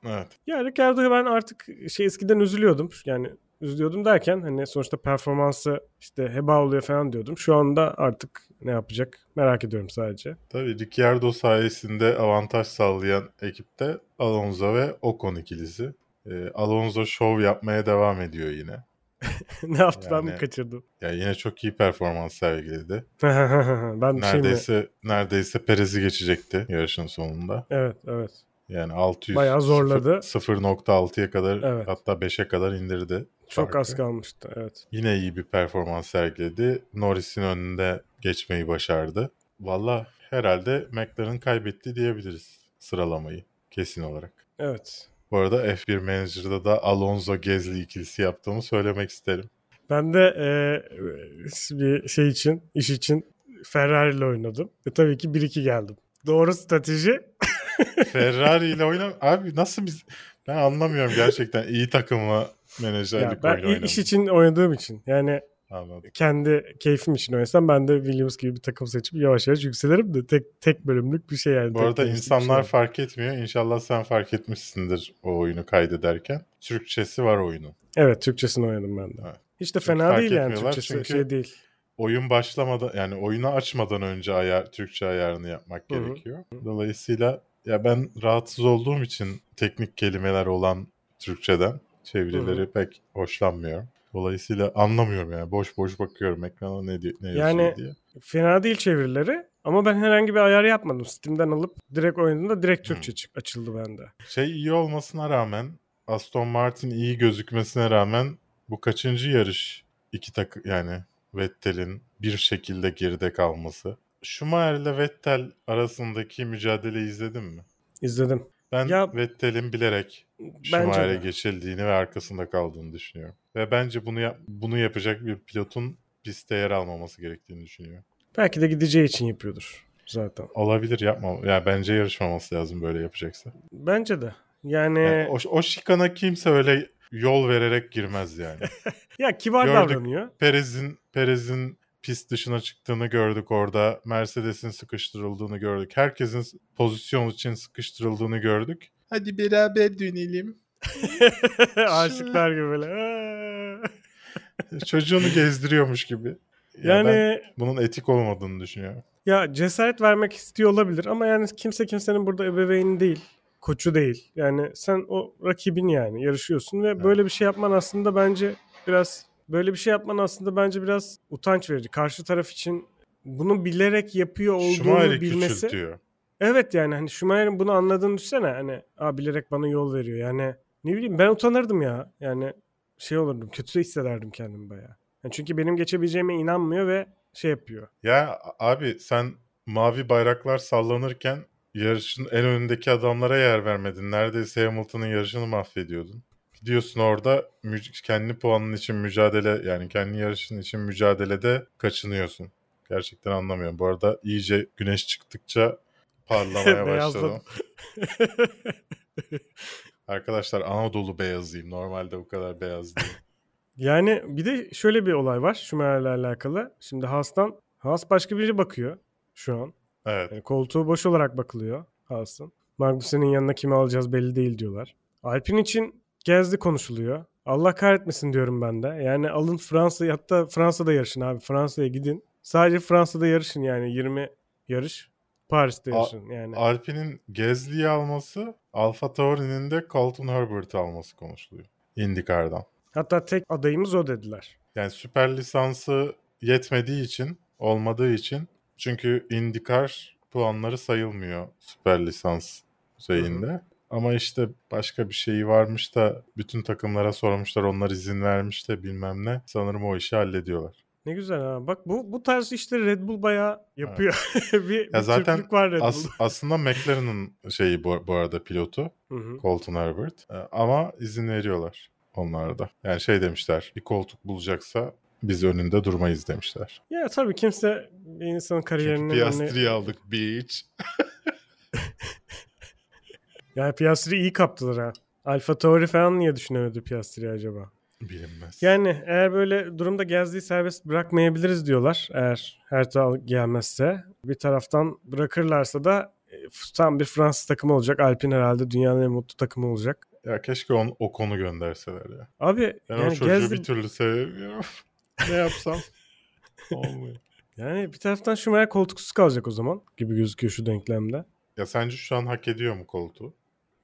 evet.
Ya Ricardo'ya ben artık şey eskiden üzülüyordum. Yani üzülüyordum derken hani sonuçta performansı işte heba oluyor falan diyordum. Şu anda artık ne yapacak merak ediyorum sadece.
Tabii Ricciardo sayesinde avantaj sağlayan ekipte Alonso ve Ocon ikilisi. Ee, Alonso şov yapmaya devam ediyor yine.
ne yaptı ben mi
Yani-
kaçırdım?
Ya yine çok iyi performans sergiledi.
ben şey mi?
Neredeyse neredeyse Perez'i geçecekti yarışın sonunda.
Evet evet.
Yani 600
Bayağı zorladı.
0- 0.6'ya kadar
Evet.
hatta 5'e kadar indirdi.
Çok
farkı.
az kalmıştı evet.
Yine iyi bir performans sergiledi. Norris'in önünde geçmeyi başardı. Valla herhalde McLaren kaybetti diyebiliriz sıralamayı kesin olarak.
Evet.
Bu arada F1 Manager'da da Alonso Gezli ikilisi yaptığımı söylemek isterim.
Ben de e, bir şey için, iş için Ferrari ile oynadım. Ve tabii ki 1-2 geldim. Doğru strateji.
Ferrari ile oynan... Abi nasıl biz... Ben anlamıyorum gerçekten iyi takımla menajerlik
Ya ben
oyunu
iş için oynadığım için. Yani
Anladım.
kendi keyfim için oynasam ben de Williams gibi bir takım seçip yavaş yavaş yükselirim de tek tek bölümlük bir şey yani.
Bu arada insanlar
şey.
fark etmiyor. İnşallah sen fark etmişsindir o oyunu kaydederken. Türkçesi var oyunun.
Evet Türkçesini oynadım ben de.
Evet.
Hiç de
Çünkü
fena değil yani Türkçesi
çünkü-
şey değil.
oyun başlamadan yani oyunu açmadan önce ayar, Türkçe ayarını yapmak
Hı hı.
gerekiyor. Dolayısıyla ya ben rahatsız olduğum için teknik kelimeler olan Türkçeden çevirileri pek hoşlanmıyorum. Dolayısıyla anlamıyorum yani. Boş boş bakıyorum ekrana ne, di- ne yazıyor
Yani-
diye.
Fena değil çevirileri ama ben herhangi bir ayar yapmadım. Steam'den alıp direkt oynadığımda direkt
Hmm.
Türkçe çık- açıldı bende.
Şey iyi olmasına rağmen Aston Martin iyi gözükmesine rağmen bu kaçıncı yarış iki takı yani Vettel'in bir şekilde geride kalması. Schumacher ile Vettel arasındaki mücadeleyi izledin mi?
İzledim.
Ben
Ya-
Vettel'in bilerek Schumacher'e geçildiğini ve arkasında kaldığını düşünüyorum. Ve bence bunu yap- bunu yapacak bir pilotun pistte yer almaması gerektiğini düşünüyorum.
Belki de gideceği için yapıyordur zaten.
Olabilir yapma. Ya bence yarışmaması lazım böyle yapacaksa.
Bence de. Yani,
Yani o, o şikana kimse öyle yol vererek girmez yani.
ya kibar
Gördük.
davranıyor.
Perez'in Perez'in pist dışına çıktığını gördük orada. Mercedes'in sıkıştırıldığını gördük. Herkesin pozisyon için sıkıştırıldığını gördük. Hadi beraber dönelim.
Aşıklar gibi böyle.
Çocuğunu gezdiriyormuş gibi. Ya
Yani
ben bunun etik olmadığını düşünüyorum.
ya cesaret vermek istiyor olabilir ama yani kimse kimsenin burada ebeveyni değil. Koçu değil. Yani sen o rakibin yani yarışıyorsun ve böyle bir şey yapman aslında bence biraz böyle bir şey yapman aslında bence biraz utanç verici. Karşı taraf için bunu bilerek yapıyor olduğunu
Schumacher'i
bilmesi.
küçültüyor.
Evet yani hani Schumacher'in bunu anladığını düşünsene. Hani Aa, bilerek bana yol veriyor. Yani ne bileyim ben utanırdım ya. Yani şey olurdum. Kötü hissederdim kendimi bayağı. Yani çünkü benim geçebileceğime inanmıyor ve şey yapıyor.
Ya abi sen mavi bayraklar sallanırken yarışın en önündeki adamlara yer vermedin. Neredeyse Hamilton'ın yarışını mahvediyordun. Gidiyorsun orada kendi puanın için mücadele yani kendi yarışın için mücadelede kaçınıyorsun. Gerçekten anlamıyorum. Bu arada iyice güneş çıktıkça parlamaya başladım. Arkadaşlar Anadolu beyazıyım. Normalde bu kadar beyaz değilim.
yani bir de şöyle bir olay var Schumacher'le alakalı. Şimdi Haas'tan Haas başka biri bakıyor şu an.
Evet.
Yani koltuğu boş olarak bakılıyor Haas'ın. Magnussen'in yanına kimi alacağız belli değil diyorlar. Alpin için Gezdi konuşuluyor. Allah kahretmesin diyorum ben de. Yani alın Fransa'yı hatta Fransa'da yarışın abi. Fransa'ya gidin. Sadece Fransa'da yarışın yani 20 yarış. Paris'te
A-
yarışın yani.
Alpine'in Gezli'yi alması, Alfa Tauri'nin de Colton Herbert'ı alması konuşuluyor. IndyCar'dan.
Hatta tek adayımız o dediler.
Yani süper lisansı yetmediği için, olmadığı için çünkü IndyCar puanları sayılmıyor süper lisans şeyinde. Ama işte başka bir şeyi varmış da bütün takımlara sormuşlar onlar izin vermiş de bilmem ne. Sanırım o işi hallediyorlar.
Ne güzel ha. Bak bu bu tarz işleri Red Bull bayağı yapıyor. bir, bir
Ya zaten
Türklük var Red Bull.
As- aslında McLaren'ın şeyi bu, bu arada pilotu
Hı hı.
Colton Herbert. Ama izin veriyorlar onlara da. Yani şey demişler bir koltuk bulacaksa biz önünde durmayız demişler.
Ya tabii kimse bir insanın
Çünkü
kariyerinin önüne-
Piastri'yi aldık bitch.
Yani Piastri iyi kaptılar ha. Alfa Tauri falan niye düşünemedi Piastri acaba?
Bilinmez.
Yani eğer böyle durumda Gezdi'yi serbest bırakmayabiliriz diyorlar. Eğer Herta gelmezse. Bir taraftan bırakırlarsa da e, tam bir Fransız takımı olacak. Alpine herhalde dünyanın en mutlu takımı olacak.
Ya keşke on, o konu gönderseler ya.
Abi
Ben o
yani
çocuğu
Gezdi...
bir türlü sevmiyorum. ne yapsam olmuyor.
Yani bir taraftan Schumacher koltuksuz kalacak o zaman gibi gözüküyor şu denklemde.
Ya sence şu an hak ediyor mu koltuğu?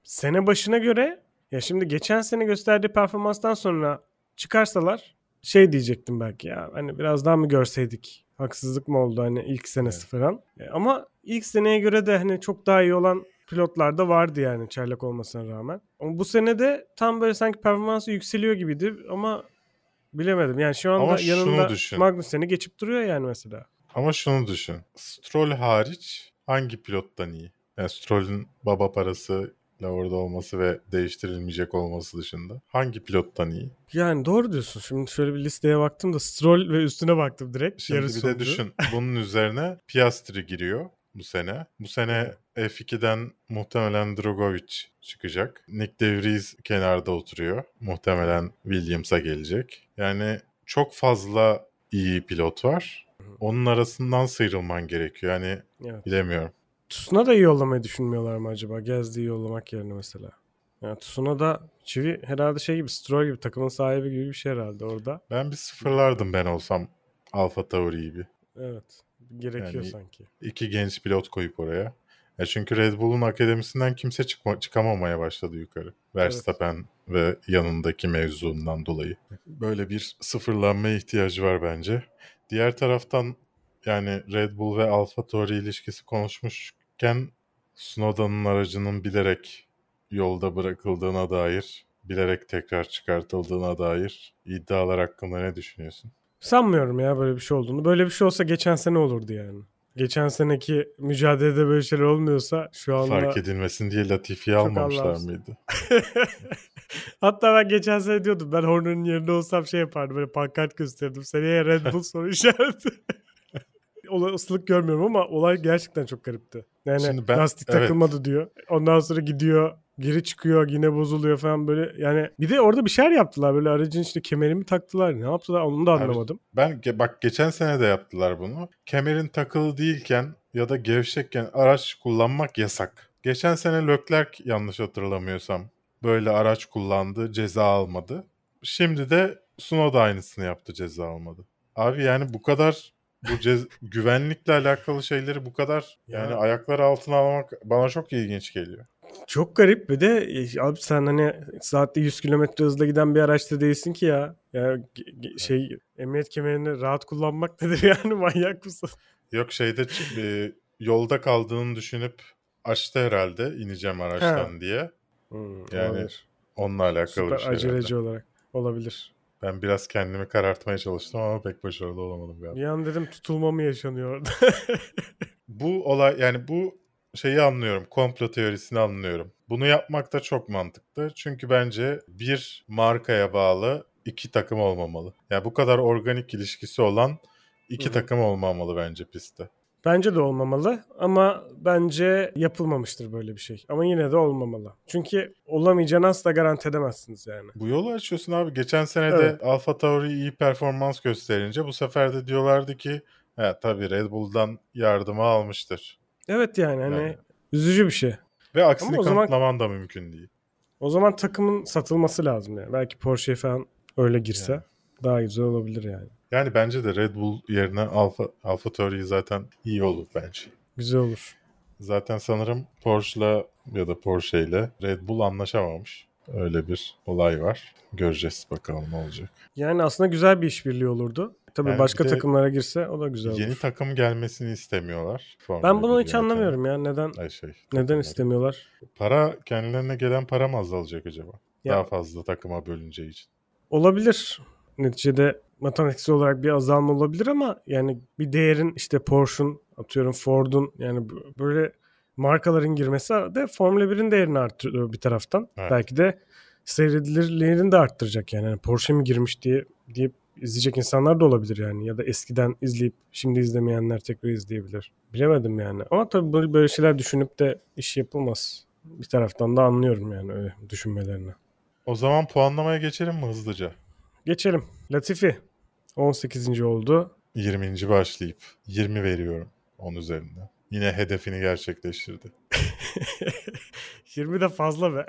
Sene başına göre ya şimdi geçen sene gösterdiği performanstan sonra çıkarsalar şey diyecektim belki ya hani biraz daha mı görseydik haksızlık mı oldu hani ilk senesi
Evet.
falan. E, Ama ilk seneye göre de hani çok daha iyi olan pilotlar da vardı yani çaylak olmasına rağmen. Ama bu sene de tam böyle sanki performansı yükseliyor gibiydi ama bilemedim. Yani şu anda
Ama
yanında. Magnussen'i geçip duruyor yani mesela.
Ama şunu düşün. Stroll hariç hangi pilottan iyi? Yani Stroll'ün baba parasıyla orada olması ve değiştirilmeyecek olması dışında hangi pilottan iyi?
Yani doğru diyorsun. Şimdi şöyle bir listeye baktım da Stroll ve üstüne baktım direkt.
Şimdi
Yarı
bir de düşün. Bunun üzerine Piastri giriyor bu sene. Bu sene F2'den muhtemelen Drogovic çıkacak. Nick De Vries kenarda oturuyor. Muhtemelen Williams'a gelecek. Yani çok fazla iyi pilot var. Onun arasından sıyrılman gerekiyor. Yani
Evet.
bilemiyorum.
Tsuna da yollamayı düşünmüyorlar mı acaba? Gezdi'yi yollamak yerine mesela. Yani Tsuna da Çivi herhalde şey gibi Stroll gibi takımın sahibi gibi bir şey herhalde orada.
Ben bir sıfırlardım ben olsam Alfa Tauri'yi bir.
Evet. Gerekiyor
Yani-
sanki.
İki genç pilot koyup oraya. Ya çünkü Red Bull'un akademisinden kimse çıkma, çıkamamaya başladı yukarı. Verstappen ve yanındaki mevzundan dolayı. Böyle bir sıfırlanma ihtiyacı var bence. Diğer taraftan yani Red Bull ve Alfa Tauri ilişkisi konuşmuşken Snowda'nın aracının bilerek yolda bırakıldığına dair, bilerek tekrar çıkartıldığına dair iddialar hakkında ne düşünüyorsun?
Sanmıyorum ya böyle bir şey olduğunu. Böyle bir şey olsa geçen sene olurdu yani. Geçen seneki mücadelede böyle şeyler olmuyorsa şu anda...
Fark edilmesin diye Latifi'yi almamışlar
Allah'ım.
mıydı?
Hatta ben geçen sene diyordum ben Horner'ın yerinde olsam şey yapardım böyle pankart gösterirdim. Seneye Red Bull soru işareti. Olasılık görmüyorum ama olay gerçekten çok garipti. Yani
Şimdi ben-
lastik
evet.
takılmadı diyor. Ondan sonra gidiyor geri çıkıyor yine bozuluyor falan böyle. Yani bir de orada bir şeyler yaptılar böyle aracın işte kemerimi taktılar. Ne yaptılar onu da
Abi,
anlamadım.
Ben ge- bak geçen sene de yaptılar bunu. Kemerin takılı değilken ya da gevşekken araç kullanmak yasak. Geçen sene Leclerc yanlış hatırlamıyorsam böyle araç kullandı, ceza almadı. Şimdi de Tsunoda aynısını yaptı, ceza almadı. Abi yani bu kadar bu cez- güvenlikle alakalı şeyleri bu kadar
Ya.
yani ayaklar altına almak bana çok ilginç geliyor.
Çok garip bir de e, abi sen hani saatte 100 kilometre hızla giden bir araçta değilsin ki ya. Ya şey emniyet kemerini rahat kullanmak nedir yani manyak mısın?
Yok şeyde e, yolda kaldığını düşünüp açtı herhalde ineceğim araçtan diye.
Hmm,
Yani
olabilir.
Onunla alakalı
Süper
bir şey
aceleci
herhalde.
olarak olabilir.
Ben biraz kendimi karartmaya çalıştım ama pek başarılı olamadım galiba.
Bir an dedim tutulma mı yaşanıyor orada?
Bu olay yani bu şeyi anlıyorum. Komplo teorisini anlıyorum. Bunu yapmak da çok mantıklı. Çünkü bence bir markaya bağlı iki takım olmamalı. Yani bu kadar organik ilişkisi olan iki
Hı hı.
takım olmamalı bence pistte.
Bence de olmamalı ama bence yapılmamıştır böyle bir şey. Ama yine de olmamalı. Çünkü olamayacağını asla garanti edemezsiniz yani.
Bu yolu açıyorsun abi. Geçen sene de
Evet.
Alfa Tauri iyi performans gösterince bu sefer de diyorlardı ki he, tabii Red Bull'dan yardımı almıştır.
Evet yani hani
Yani.
üzücü bir şey.
Ve aksini
Ama o zaman-
kanıtlaman da mümkün değil.
O zaman takımın satılması lazım yani. Belki Porsche falan öyle girse
Yani.
daha güzel olabilir yani.
Yani bence de Red Bull yerine Alfa Alfa Tauri zaten iyi olur bence.
Güzel olur.
Zaten sanırım Porsche'la ya da Porsche ile Red Bull anlaşamamış. Öyle bir olay var. Göreceğiz bakalım ne olacak.
Yani aslında güzel bir işbirliği olurdu. Tabii
Yani
başka takımlara girse o da güzel olur.
Yeni takım gelmesini istemiyorlar. Formula
Ben bunu hiç anlamıyorum ya. Neden
Ay şey,
neden
takımları.
istemiyorlar?
Para kendilerine gelen para mı azalacak acaba?
Ya-
Daha fazla takıma bölüneceği için.
Olabilir. Neticede matematiksel olarak bir azalma olabilir ama yani bir değerin işte Porsche'un atıyorum Ford'un yani böyle markaların girmesi de Formula 1'in değerini arttırıyor bir taraftan.
Evet.
Belki de seyredilirliğini de arttıracak yani. yani Porsche mi girmiş diye deyip izleyecek insanlar da olabilir yani. Ya da eskiden izleyip şimdi izlemeyenler tekrar izleyebilir. Bilemedim yani. Ama tabii böyle, böyle şeyler düşünüp de iş yapılmaz. Bir taraftan da anlıyorum yani öyle düşünmelerini.
O zaman puanlamaya geçelim mi hızlıca?
Geçelim. Latifi 18. oldu.
20. başlayıp 20 veriyorum 10 üzerinden. Yine hedefini gerçekleştirdi.
20 de fazla be.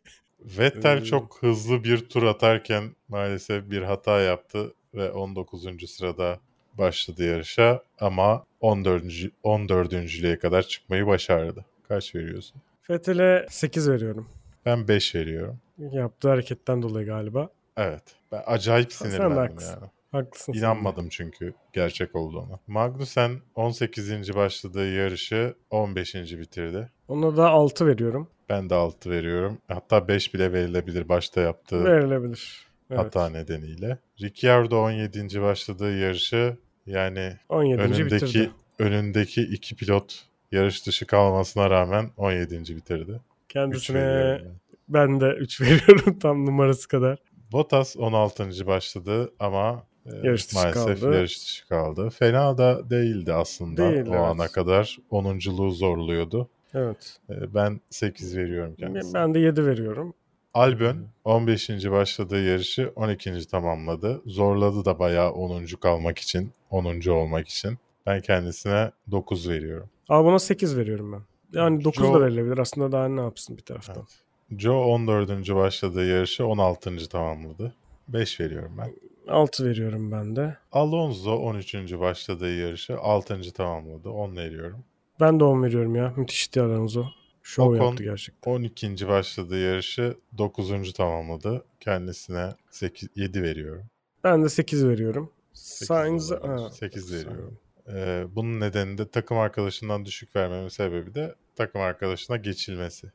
Vettel
Ee.
çok hızlı bir tur atarken maalesef bir hata yaptı ve 19. sırada başladı yarışa ama 14. 14. kadar çıkmayı başardı. Kaç veriyorsun?
Vettel'e 8 veriyorum.
Ben 5 veriyorum.
Yaptığı hareketten dolayı galiba.
Evet. Ben acayip sinirlendim yani.
Haklısın.
İnanmadım çünkü gerçek olduğuna. Magnussen 18. başladığı yarışı 15. bitirdi.
Ona da 6 veriyorum.
Ben de 6 veriyorum. Hatta 5 bile verilebilir başta yaptığı
Verilebilir. Evet.
hata nedeniyle. Ricciardo 17. başladığı yarışı yani
17.
önündeki
bitirdi.
önündeki iki pilot yarış dışı kalmasına rağmen 17. bitirdi. 3
Kendisine
ben.
de 3 veriyorum tam numarası kadar.
Bottas 16. başladı ama
Yarış dışı
maalesef
kaldı.
yarış dışı kaldı. Fena da değildi aslında
Değil,
o
evet.
ana kadar. 10'unculuğu zorluyordu.
Evet.
E, ben 8 veriyorum kendisine.
Ben de 7 veriyorum.
Albon 15. başladığı yarışı 12. tamamladı. Zorladı da bayağı 10. kalmak için, 10. olmak için. Ben kendisine 9 veriyorum.
Albon'a 8 veriyorum ben. Yani 9
Joe-
da verilebilir. Aslında daha ne yapsın bir taraftan.
Evet. Joe 14. başladığı yarışı 16. tamamladı. 5 veriyorum ben.
6 veriyorum ben de.
Alonso 13. başladığı yarışı 6. tamamladı. 10 veriyorum.
Ben de 10 veriyorum ya. Müthişti Alonso. Şov
Ocon-
yaptı gerçekten.
12. başladığı yarışı 9. tamamladı. Kendisine 8, 7 veriyorum.
Ben de 8 veriyorum.
Sekiz
Sainz
olabilir.
ha,
Sekiz veriyorum.
Sainz.
Ee, bunun nedeni de takım arkadaşından düşük vermemin sebebi de takım arkadaşına geçilmesi.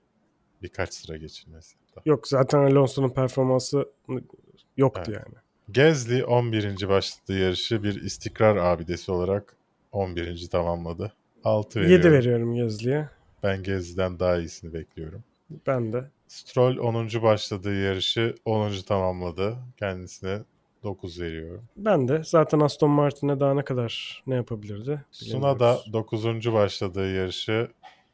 Birkaç sıra geçilmesi.
Yok zaten Alonso'nun performansı yoktu
Evet.
yani.
Gezli 11. başladığı yarışı bir istikrar abidesi olarak 11. tamamladı. 6 veriyorum.
7 veriyorum Gezli'ye.
Ben Gezli'den daha iyisini bekliyorum.
Ben de.
Stroll 10. başladığı yarışı 10. tamamladı. Kendisine 9 veriyorum.
Ben de. Zaten Aston Martin'e daha ne kadar ne yapabilirdi?
Suna da
bilemiyoruz.
9. başladığı yarışı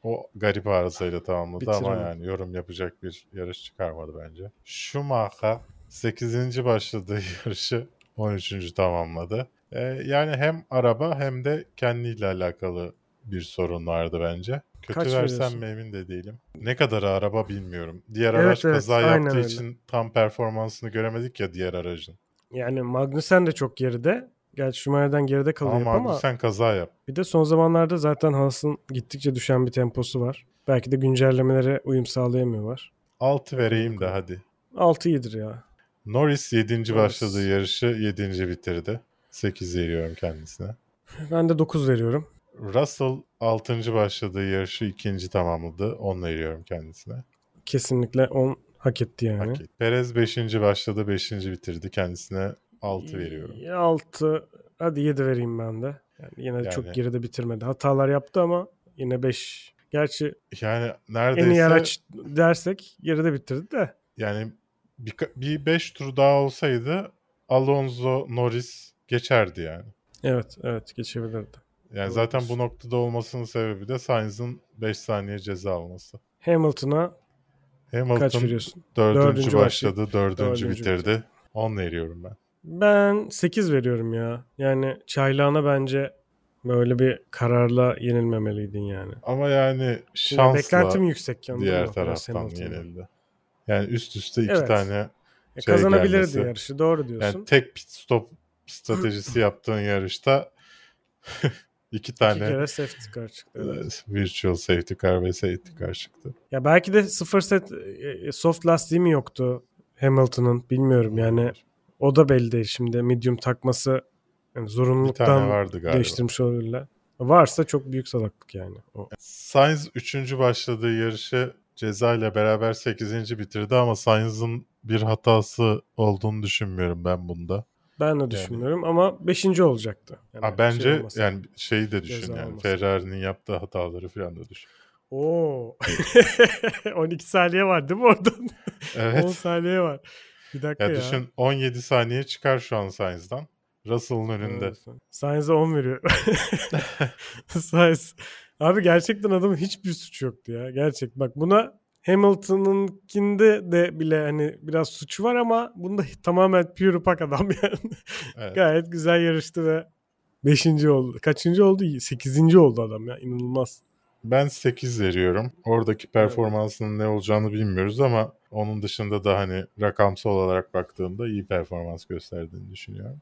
o garip arızayla tamamladı ama
Bitiremedi.
yani yorum yapacak bir yarış çıkarmadı bence. Schumacher 8. başladığı yarışı 13. tamamladı. Ee, yani hem araba hem de kendiyle alakalı bir sorun vardı bence. Kötü
Kaç
versem
veriyorsun?
mi emin de değilim. Ne kadar araba bilmiyorum. Diğer
Evet,
araç
evet,
kaza yaptığı
öyle.
için tam performansını göremedik ya diğer aracın.
Yani Magnussen de çok geride. Gerçi Schumacher'den geride kalıyor
Ama
ama
Magnussen kaza yap.
bir de son zamanlarda zaten Haas'ın gittikçe düşen bir temposu var. Belki de güncellemelere uyum sağlayamıyorlar.
6 vereyim de hadi.
6 iyidir ya.
Norris 7.
Norris.
başladığı yarışı 7. bitirdi. 8 veriyorum kendisine.
Ben de 9 veriyorum.
Russell 6. başladığı yarışı 2. tamamladı. 10 veriyorum kendisine.
Kesinlikle 10 hak etti yani.
Hak etti. Perez 5. başladı 5. bitirdi. Kendisine 6 veriyorum.
6 hadi 7 vereyim ben de. Yani yine
Yani-
çok geride bitirmedi. Hatalar yaptı ama yine 5. Gerçi
Yani
en
neredeyse
iyi araç dersek geride bitirdi de.
yani bir, bir 5 tur daha olsaydı Alonso Norris geçerdi yani.
Evet evet geçebilirdi.
Yani
Doğru
zaten bu noktada olmasının sebebi de Sainz'ın 5 saniye ceza alması.
Hamilton'a kaç
Hamilton
veriyorsun?
dördüncü
Dördüncü
başladı, dördüncü,
Dördüncü
bitirdi. 10 veriyorum ben.
Ben 8 veriyorum ya. Yani çaylağına bence böyle bir kararla yenilmemeliydin yani.
Ama yani şansla
beklentim yüksek anladın
diğer taraftan yenildi. Yani üst üste iki
Evet.
tane
E,
şey
kazanabilirdi
gelmesi.
yarışı doğru diyorsun.
yani tek pit stop stratejisi yaptığın yarışta iki
İki
tane
kere safety car çıktı. evet.
e, virtual safety car ve safety car çıktı.
Ya belki de sıfır set e, soft lastiği mi yoktu Hamilton'ın bilmiyorum yani. O da belli değil şimdi medium takması yani zorunluluktan değiştirmiş olabilirler. Varsa çok büyük salaklık yani. O.
Sainz 3. başladığı yarışı ceza ile beraber 8. bitirdi ama Sainz'ın bir hatası olduğunu düşünmüyorum ben bunda.
Ben de düşünmüyorum ama 5. olacaktı. Yani
Ha,
şey
bence
olmasa.
yani şeyi de düşün
Ceza
yani
olmasa.
Ferrari'nin yaptığı hataları falan da düşün.
Oo. 12 saniye var değil mi oradan? 10
Evet.
saniye var. Bir dakika
Ya
ya.
düşün 17 saniye çıkar şu an Sainz'dan. Russell'ın önünde.
Evet. Sainz'e 10 veriyor. Sainz. Abi gerçekten adamın hiçbir suçu yoktu ya. Gerçek. Bak buna Hamilton'ınkinde de bile hani biraz suçu var ama bunda tamamen pure pak adam yani.
Evet.
Gayet güzel yarıştı ve 5. oldu. Kaçıncı oldu? 8. oldu adam ya. İnanılmaz.
Ben 8 veriyorum. Oradaki performansının ne olacağını bilmiyoruz ama onun dışında da hani rakamsal olarak baktığımda iyi performans gösterdiğini düşünüyorum.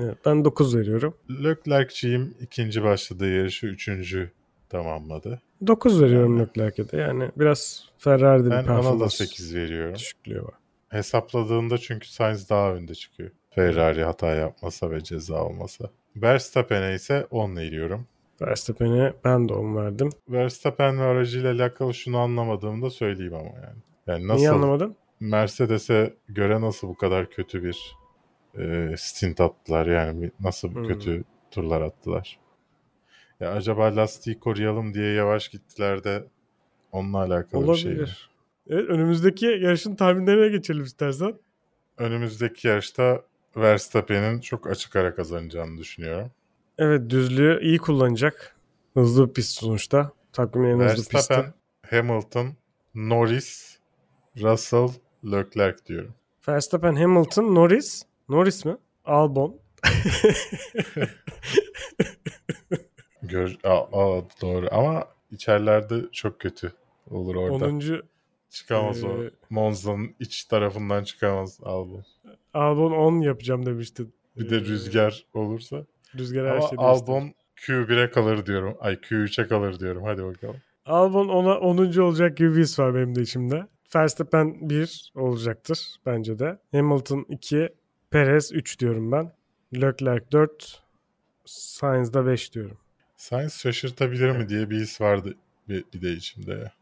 Evet, ben 9 veriyorum.
Leclerc'ciğim ikinci başladığı yarışı üçüncü tamamladı.
9 veriyorum Leclerc'e de. Yani biraz Ferrari'de bir
Ben ona da
performans
8 veriyorum.
düşüklüğü var.
hesapladığında çünkü Sainz daha önde çıkıyor. Ferrari hata yapmasa ve ceza olmasa. Verstappen'e ise 10 veriyorum.
Verstappen'e ben de 10 verdim.
Verstappen ve aracıyla alakalı şunu anlamadığımı da söyleyeyim ama yani. Yani nasıl
Niye anlamadın?
Mercedes'e göre nasıl bu kadar kötü bir e, stint attılar yani nasıl
Hmm.
kötü turlar attılar. Ya acaba lastiği koruyalım diye yavaş gittiler de onunla alakalı bir şey?
Olabilir. Evet, önümüzdeki yarışın tahminlerine geçelim istersen.
Önümüzdeki yarışta Verstappen'in çok açık ara kazanacağını düşünüyorum.
Evet düzlüğü iyi kullanacak. Hızlı bir pist sonuçta. Takvimin en hızlı pisti.
Verstappen, Hamilton, Norris, Russell, Leclerc diyorum.
Verstappen, Hamilton, Norris. Norris mi? Albon.
Gör, aa, aa, doğru ama içerilerde çok kötü olur orada.
10.
Çıkamaz o.
Ee,
Monza'nın iç tarafından çıkamaz Albon.
Albon 10 yapacağım demiştin.
Bir de rüzgar olursa.
Rüzgar her şeyi.
Albon Q1'e kalır diyorum. Ay Q3'e kalır diyorum. Hadi bakalım.
Albon ona 10. olacak gibi bir his var benim de içimde. Verstappen 1 olacaktır bence de. Hamilton 2, Perez 3 diyorum ben. Leclerc 4, Sainz da 5 diyorum.
Sainz şaşırtabilir mi diye bir his vardı bir, bir de içimde.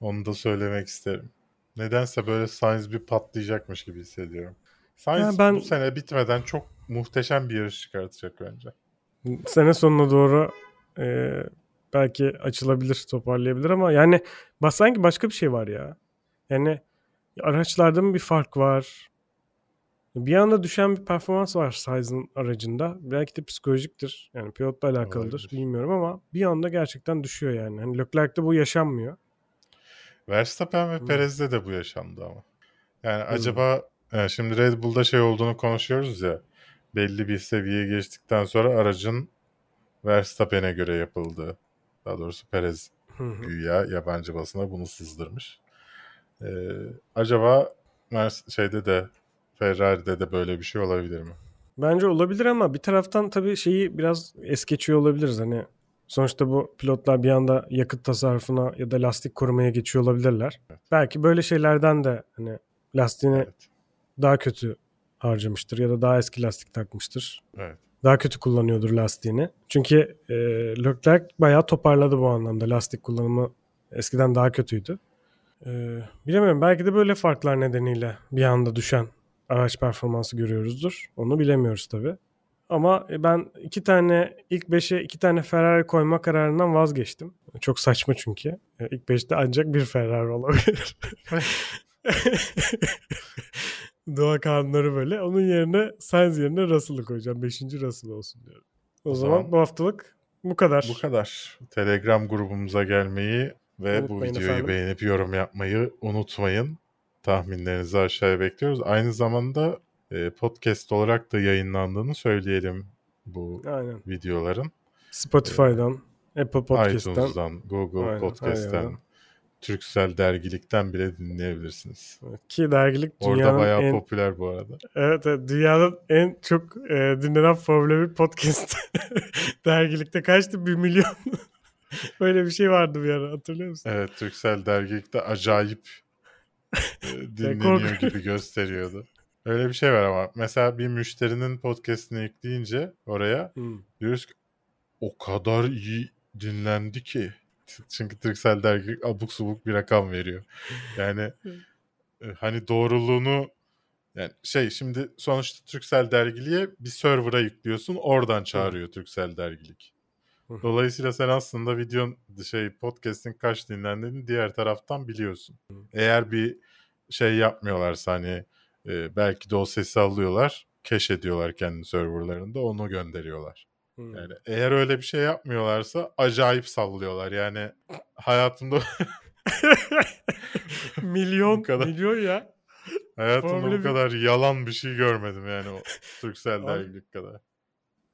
Onu da söylemek isterim. Nedense böyle Sainz bir patlayacakmış gibi hissediyorum. Sainz
ben-
bu sene bitmeden çok muhteşem bir yarış çıkartacak bence.
Sene sonuna doğru e, belki açılabilir, toparlayabilir ama yani sanki başka bir şey var ya. Yani araçlarda mı bir fark var? Bir anda düşen bir performans var Sainz'ın aracında. Belki de psikolojiktir. Yani pilotla alakalıdır.
Olabilir.
Bilmiyorum ama bir anda gerçekten düşüyor yani. Hani Leclerc'te bu yaşanmıyor.
Verstappen ve
Hmm.
Perez'de de bu yaşandı ama. Yani acaba yani şimdi Red Bull'da şey olduğunu konuşuyoruz ya. Belli bir seviyeye geçtikten sonra aracın Verstappen'e göre yapıldığı. Daha doğrusu Perez güya yabancı basına bunu sızdırmış. Ee, acaba Mers- şeyde de Ferrari'de de böyle bir şey olabilir mi?
Bence olabilir ama bir taraftan tabii şeyi biraz es geçiyor olabiliriz. Hani sonuçta bu pilotlar bir anda yakıt tasarrufuna ya da lastik korumaya geçiyor olabilirler. Belki böyle şeylerden de hani lastiğini
Evet.
daha kötü harcamıştır ya da daha eski lastik takmıştır.
Evet.
Daha kötü kullanıyordur lastiğini. Çünkü e, Leclerc bayağı toparladı bu anlamda. Lastik kullanımı eskiden daha kötüydü. E, bilemiyorum belki de böyle farklar nedeniyle bir anda düşen araç performansı görüyoruzdur. Onu bilemiyoruz tabii. Ama e, ben iki tane ilk beşe iki tane Ferrari koyma kararından vazgeçtim. Çok saçma çünkü. E, İlk beşte ancak bir Ferrari olabilir. Doğa kanunları böyle. Onun yerine Sainz yerine Russell'ı koyacağım. Beşinci Russell olsun diyorum. O,
O
zaman,
zaman-
bu haftalık bu kadar.
Bu kadar. Telegram grubumuza gelmeyi ve bu
Unutmayın
videoyu
efendim.
beğenip yorum yapmayı unutmayın. Tahminlerinizi aşağıya bekliyoruz. Aynı zamanda e, podcast olarak da yayınlandığını söyleyelim bu
Aynen.
videoların.
Spotify'dan, Apple Podcast'tan.
iTunes'dan, Google
Aynen,
Podcast'ten,
yerden.
Türksel Dergilik'ten bile dinleyebilirsiniz.
Ki dergilik
Orada
dünyanın
bayağı
en,
popüler bu arada.
evet, evet, dünyanın en çok e, dinlenen 1 podcast. Dergilikte kaçtı? Bir milyon. Böyle bir şey vardı bir ara hatırlıyor musun?
Evet, Türksel Dergilik'te acayip dinleniyor
korkunç.
gibi gösteriyordu. Öyle bir şey var ama mesela bir müşterinin podcast'ini yükleyince oraya
Hmm.
diyoruz ki o kadar iyi dinlendi ki. Çünkü Türksel Dergilik abuk subuk bir rakam veriyor. Yani e, hani doğruluğunu yani şey şimdi sonuçta Türksel Dergiliğe bir server'a yüklüyorsun oradan çağırıyor Türksel Dergilik. Dolayısıyla sen aslında videonun şey podcast'in kaç dinlendiğini diğer taraftan biliyorsun. Eğer bir şey yapmıyorlarsa hani e, belki de o sesi alıyorlar, cache ediyorlar kendi serverlarında onu gönderiyorlar.
Hmm.
Yani eğer öyle bir şey yapmıyorlarsa acayip sallıyorlar. Yani hayatımda
milyon,
kadar.
milyon ya.
hayatımda
Formula
bu kadar yalan bir şey görmedim yani o Türksel
Abi-
dergilik kadar.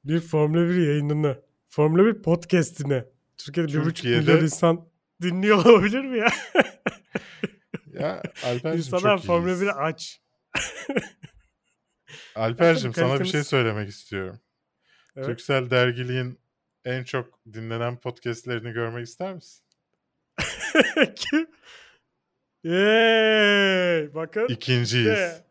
Bir Formula 1 yayınını, Formula 1 podcast'ine Türkiye'de bir buçuk
Türkiye'de-
milyon insan dinliyor olabilir mi ya?
Ya Alper'cim
İnsanlar
çok
Formula
iyiyiz.
1'i aç.
Alper'cim sana bir şey söylemek istiyorum.
Evet.
Türksel dergiliğin en çok dinlenen podcastlerini görmek ister misin?
Kim? Yey! Bakın.
İkinciyiz.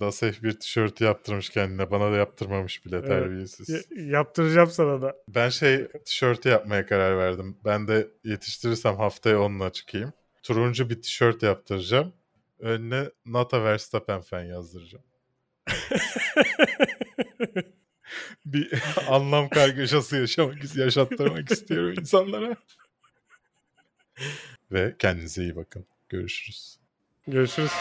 Dasef bir tişörtü yaptırmış kendine. Bana da yaptırmamış bile
Evet.
terbiyesiz.
Y- yaptıracağım sana da.
Ben şey tişörtü yapmaya karar verdim. Ben de yetiştirirsem haftaya onunla çıkayım. Turuncu bir tişört yaptıracağım. Önüne Nata Verstappen fan yazdıracağım. bir anlam kargaşası yaşamak, yaşattırmak istiyorum insanlara. Ve kendinize iyi bakın. Görüşürüz.
Görüşürüz.